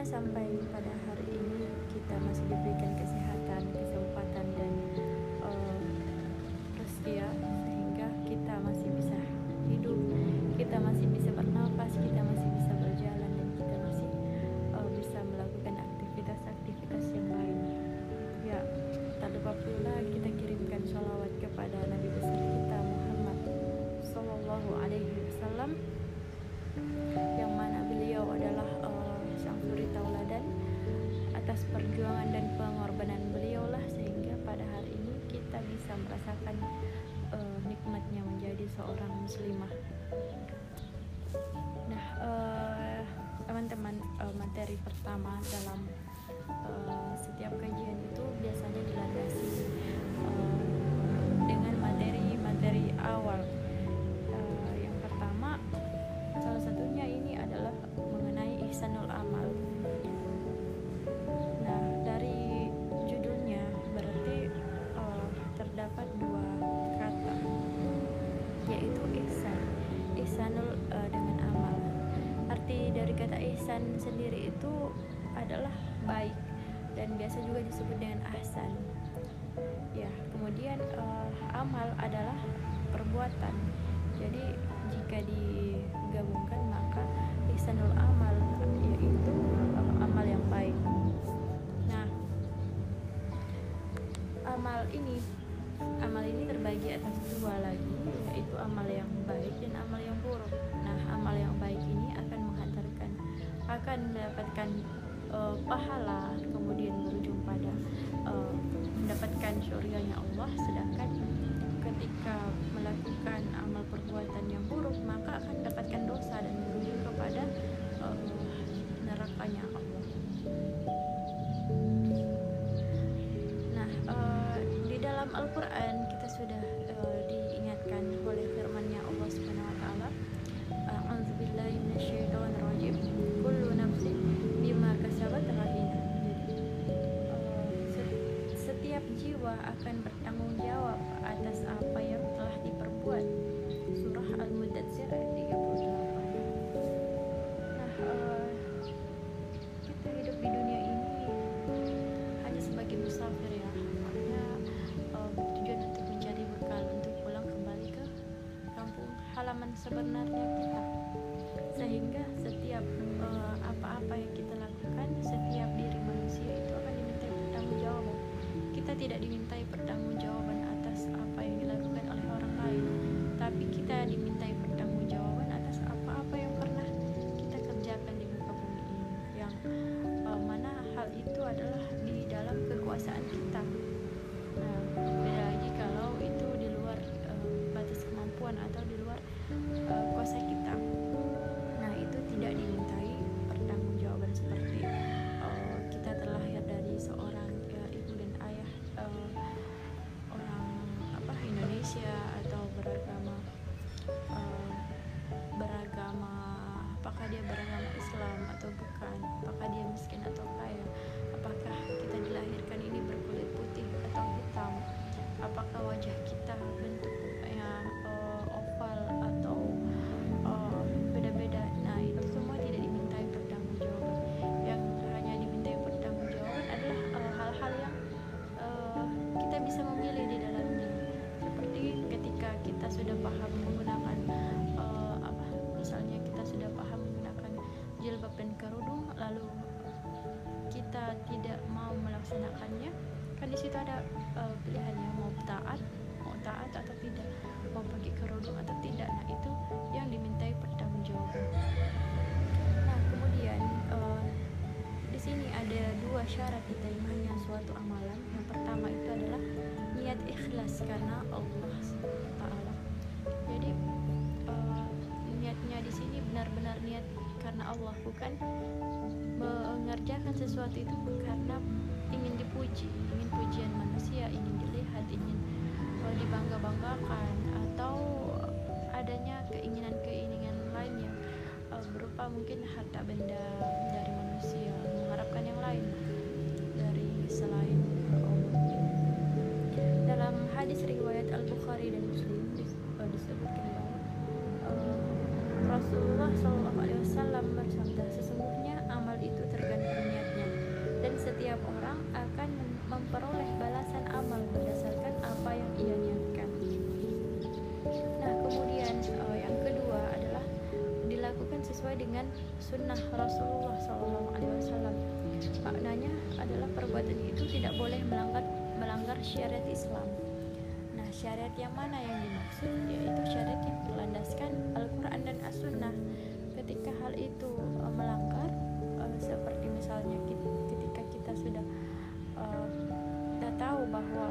sampai pada hari ini kita masih diberikan muslimah nah eh, teman-teman uh, uh, materi pertama dalam uh, setiap kajian itu biasanya dilandasi. sendiri itu adalah baik dan biasa juga disebut dengan ahsan. Ya kemudian uh, amal adalah perbuatan. Jadi jika digabungkan maka ihsanul amal yaitu uh, amal yang baik. Nah amal ini amal ini terbagi atas dua lagi yaitu amal yang baik dan amal yang buruk. Nah amal yang akan mendapatkan uh, pahala kemudian berujung pada uh, mendapatkan syurganya Allah. Sedangkan ketika melakukan amal perbuatan yang buruk sebenarnya kita. Sehingga setiap uh, apa-apa yang kita lakukan setiap diri manusia itu akan diminta bertanggung jawab. Kita tidak diminta syarat diterimanya suatu amalan yang pertama itu adalah niat ikhlas karena Allah Taala. Jadi uh, niatnya di sini benar-benar niat karena Allah bukan mengerjakan sesuatu itu karena ingin dipuji ingin pujian manusia ingin dilihat ingin uh, dibangga-banggakan atau adanya keinginan-keinginan lain yang uh, berupa mungkin harta benda dari manusia mengharapkan yang lain selain Allah dalam hadis riwayat Al Bukhari dan Muslim uh, disebutkan bahwa uh, Rasulullah Shallallahu Alaihi Wasallam bersabda sesungguhnya amal itu tergantung niatnya dan setiap orang akan memperoleh balasan amal berdasarkan apa yang ia niatkan. Nah, kemudian uh, yang kedua adalah dilakukan sesuai dengan sunnah Rasulullah adalah perbuatan itu tidak boleh melanggar melanggar syariat Islam. Nah, syariat yang mana yang dimaksud? Yaitu syariat yang berlandaskan Al-Quran dan As-Sunnah. Ketika hal itu uh, melanggar, uh, seperti misalnya ketika kita sudah uh, tahu bahwa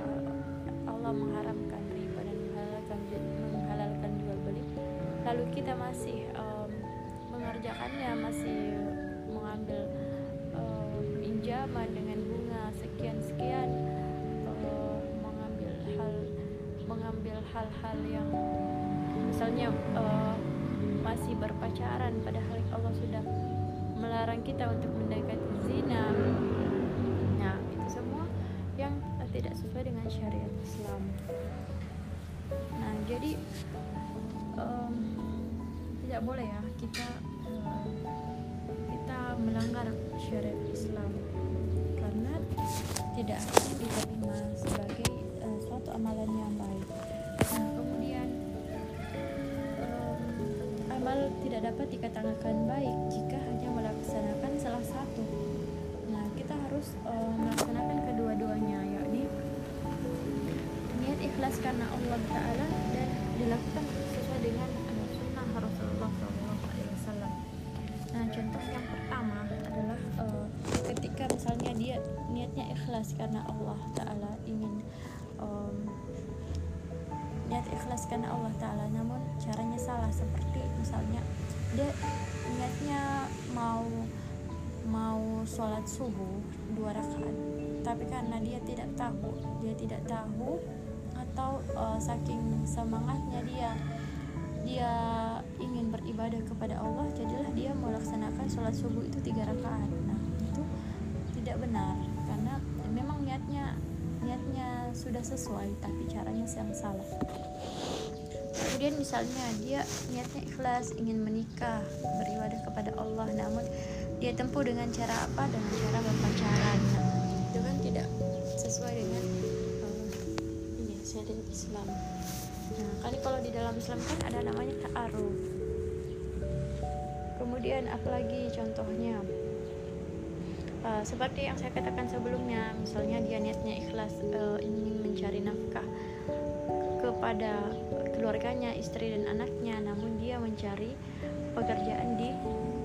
Allah mengharamkan riba dan menghalalkan menghalalkan jual beli lalu kita masih um, mengerjakannya masih mengambil uh, pinjaman hal-hal yang misalnya uh, masih berpacaran padahal Allah sudah melarang kita untuk mendekati zina tidak sesuai dengan syariat Islam. Nah, jadi um, tidak boleh ya kita kita melanggar syariat Islam karena tidak diterima sebagai uh, suatu amalan amal tidak dapat dikatakan baik jika hanya melaksanakan salah satu. Nah, kita harus uh, melaksanakan kedua-duanya ikhlas karena Allah Taala dan dilakukan sesuai dengan sunnah Rasulullah SAW. Nah contoh yang pertama adalah uh, ketika misalnya dia niatnya ikhlas karena Allah Taala karena Allah Taala, namun caranya salah. Seperti misalnya dia niatnya mau mau sholat subuh dua rakaat. Tapi karena dia tidak tahu dia tidak tahu atau uh, saking semangatnya dia dia ingin beribadah kepada Allah jadilah dia melaksanakan sholat subuh itu tiga rakaat. Nah itu tidak benar niatnya sudah sesuai tapi caranya yang salah. Kemudian misalnya dia niatnya ikhlas ingin menikah beribadah kepada Allah namun dia tempuh dengan cara apa? Dengan cara berpacaran. Nah, itu kan tidak sesuai dengan syariat Islam. Nah kali kalau di dalam Islam kan ada namanya ta'aruf. Kemudian apalagi contohnya uh, seperti yang saya katakan sebelumnya misalnya dia niatnya ikhlas uh, ingin mencari nafkah kepada keluarganya istri dan anaknya namun dia mencari pekerjaan di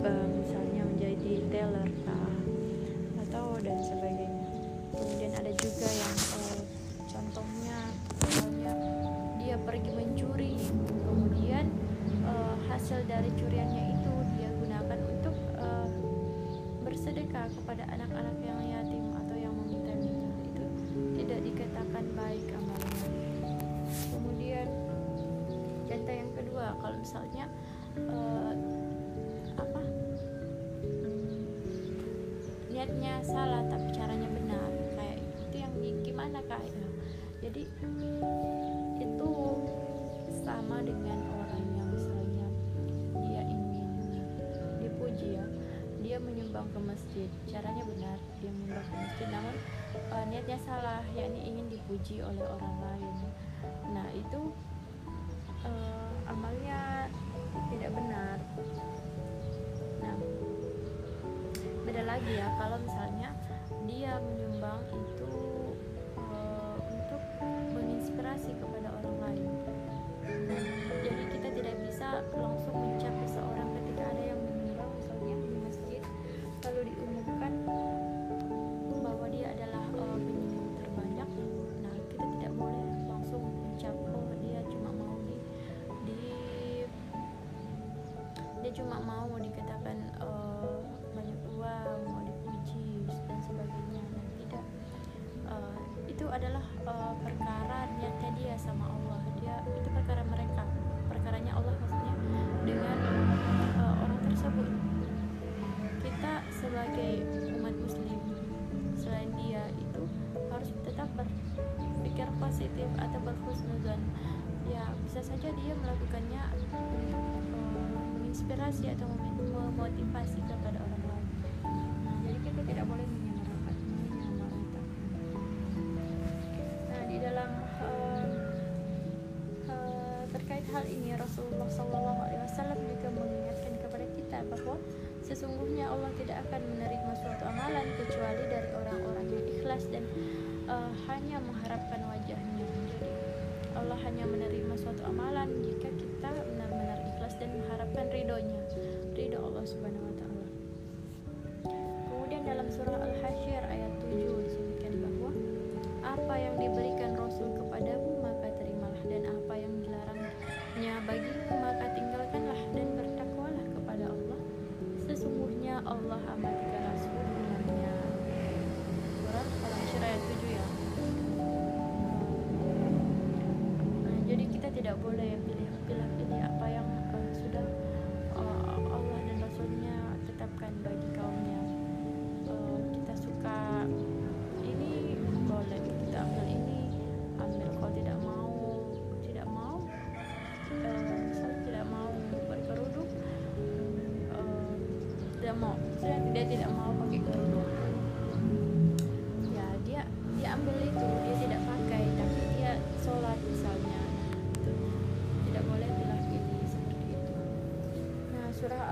uh, misalnya salah tapi caranya benar. Kayak itu yang gimana kak? Jadi itu sama dengan orang yang misalnya dia ingin dipuji ya. Dia menyumbang ke masjid. Caranya benar dia menyumbang ke masjid. Namun uh, niatnya salah yakni ingin dipuji oleh orang lain. Nah itu uh, amalnya tidak benar beda lagi ya. Kalau misalnya dia menyumbang itu tersebut kita sebagai umat muslim selain dia itu harus tetap berpikir positif atau berhusnuzon. Ya bisa saja dia melakukannya uh, menginspirasi atau memotivasi kepada orang lain. Nah, jadi kita tidak boleh menyamarkan nah di dalam uh, terkait hal ini Rasulullah SAW juga mengingatkan kita bahwa sesungguhnya Allah tidak akan menerima suatu amalan kecuali dari orang-orang yang ikhlas dan uh, hanya mengharapkan wajahnya jadi Allah hanya menerima suatu amalan jika kita benar-benar ikhlas dan mengharapkan ridhonya ridho Allah subhanahu wa ta'ala. Kemudian dalam surah Al-Hasyr tidak boleh pilih pilih pilih apa yang uh, sudah uh, Allah dan Rasulnya tetapkan bagi kaumnya. Uh, kita suka ini boleh kita ambil ini ambil kalau tidak mau tidak mau uh, tidak mau berkerudung uh, tidak mau saya dia tidak mau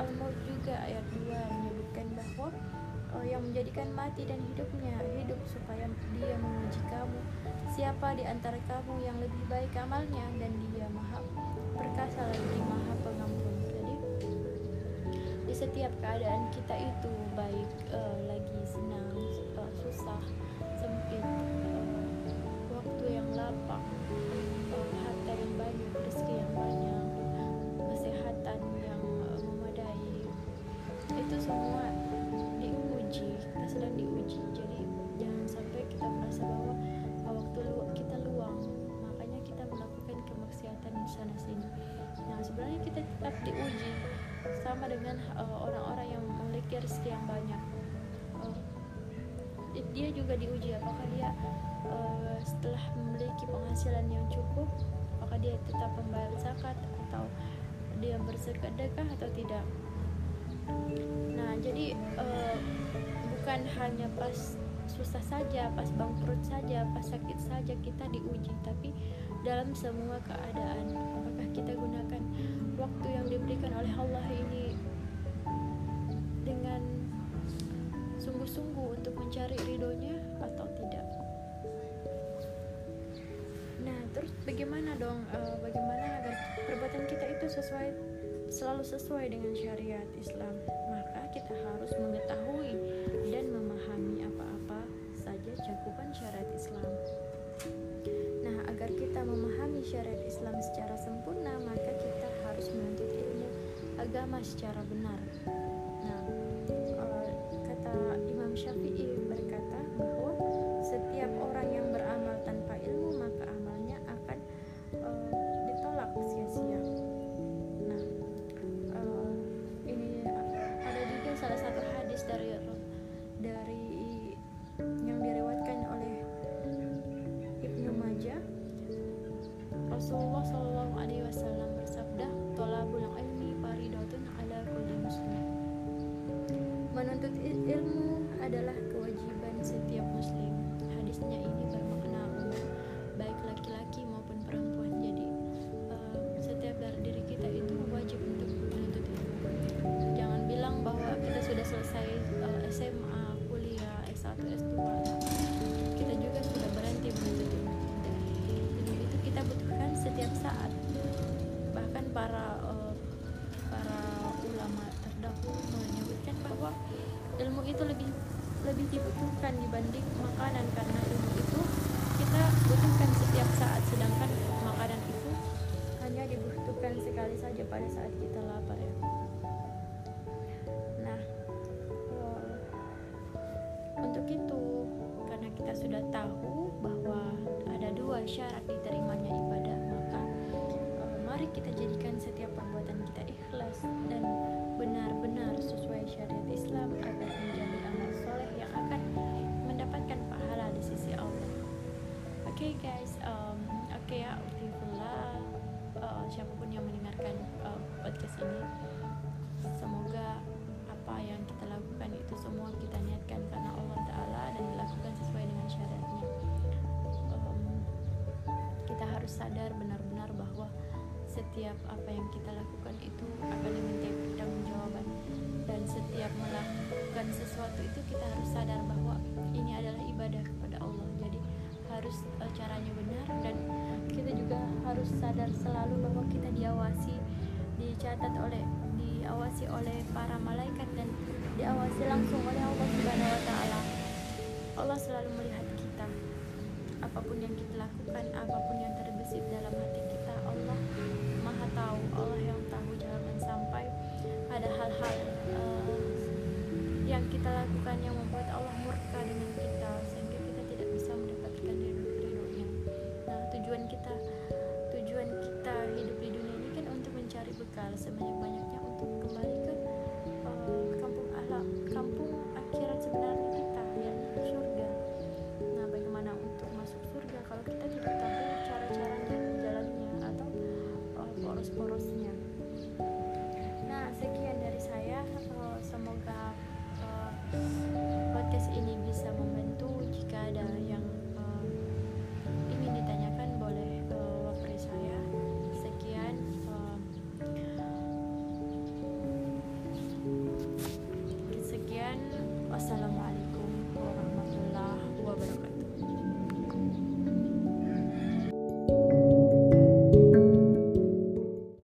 al-mulk juga ayat 2 menyebutkan bahwa uh, yang menjadikan mati dan hidupnya hidup supaya dia menguji kamu. Siapa di antara kamu yang lebih baik amalnya dan dia maha perkasa lagi maha pengampun? Jadi di setiap keadaan kita itu baik uh, lagi senang dia juga diuji apakah dia uh, setelah memiliki penghasilan yang cukup apakah dia tetap membayar zakat atau dia bersedekah atau tidak. Nah jadi uh, bukan hanya pas susah saja pas bangkrut saja pas sakit saja kita diuji tapi dalam semua keadaan apakah kita gunakan waktu yang diberikan oleh Allah ini dengan sungguh-sungguh untuk mencari ridhonya atau tidak. Nah terus bagaimana dong uh, bagaimana agar perbuatan kita itu sesuai selalu sesuai dengan syariat Islam? Maka kita harus mengetahui dan memahami apa-apa saja cakupan syariat Islam. Nah agar kita memahami syariat Islam secara sempurna maka kita harus menuntut ilmu agama secara benar sudah tahu bahwa ada dua syarat diterimanya ibadah maka mari kita jadikan setiap perbuatan kita ikhlas dan benar-benar sesuai syariat Islam agar menjadi amal soleh yang akan mendapatkan pahala di sisi Allah. Oke okay guys, um, oke okay ya, uh, siapa pun yang mendengarkan uh, podcast ini, semoga apa yang kita lakukan itu semua kita niatkan karena harus sadar benar-benar bahwa setiap apa yang kita lakukan itu akan diminta pertanggungjawaban. Dan setiap melakukan sesuatu itu kita harus sadar bahwa ini adalah ibadah kepada Allah. Jadi harus uh, caranya benar dan kita juga harus sadar selalu bahwa kita diawasi dicatat oleh diawasi oleh para malaikat dan diawasi langsung oleh Allah Subhanahu wa taala. Allah selalu melihat apa pun yang kita lakukan apa pun yang terbesit dalam hati kita Allah maha tahu Allah yang tahu jangan sampai ada hal-hal uh, yang kita lakukan yang membuat Allah murka dengan kita sehingga kita tidak bisa mendapatkan ridho-ridhonya nah tujuan kita tujuan kita hidup di dunia ini kan untuk mencari bekal sebenarnya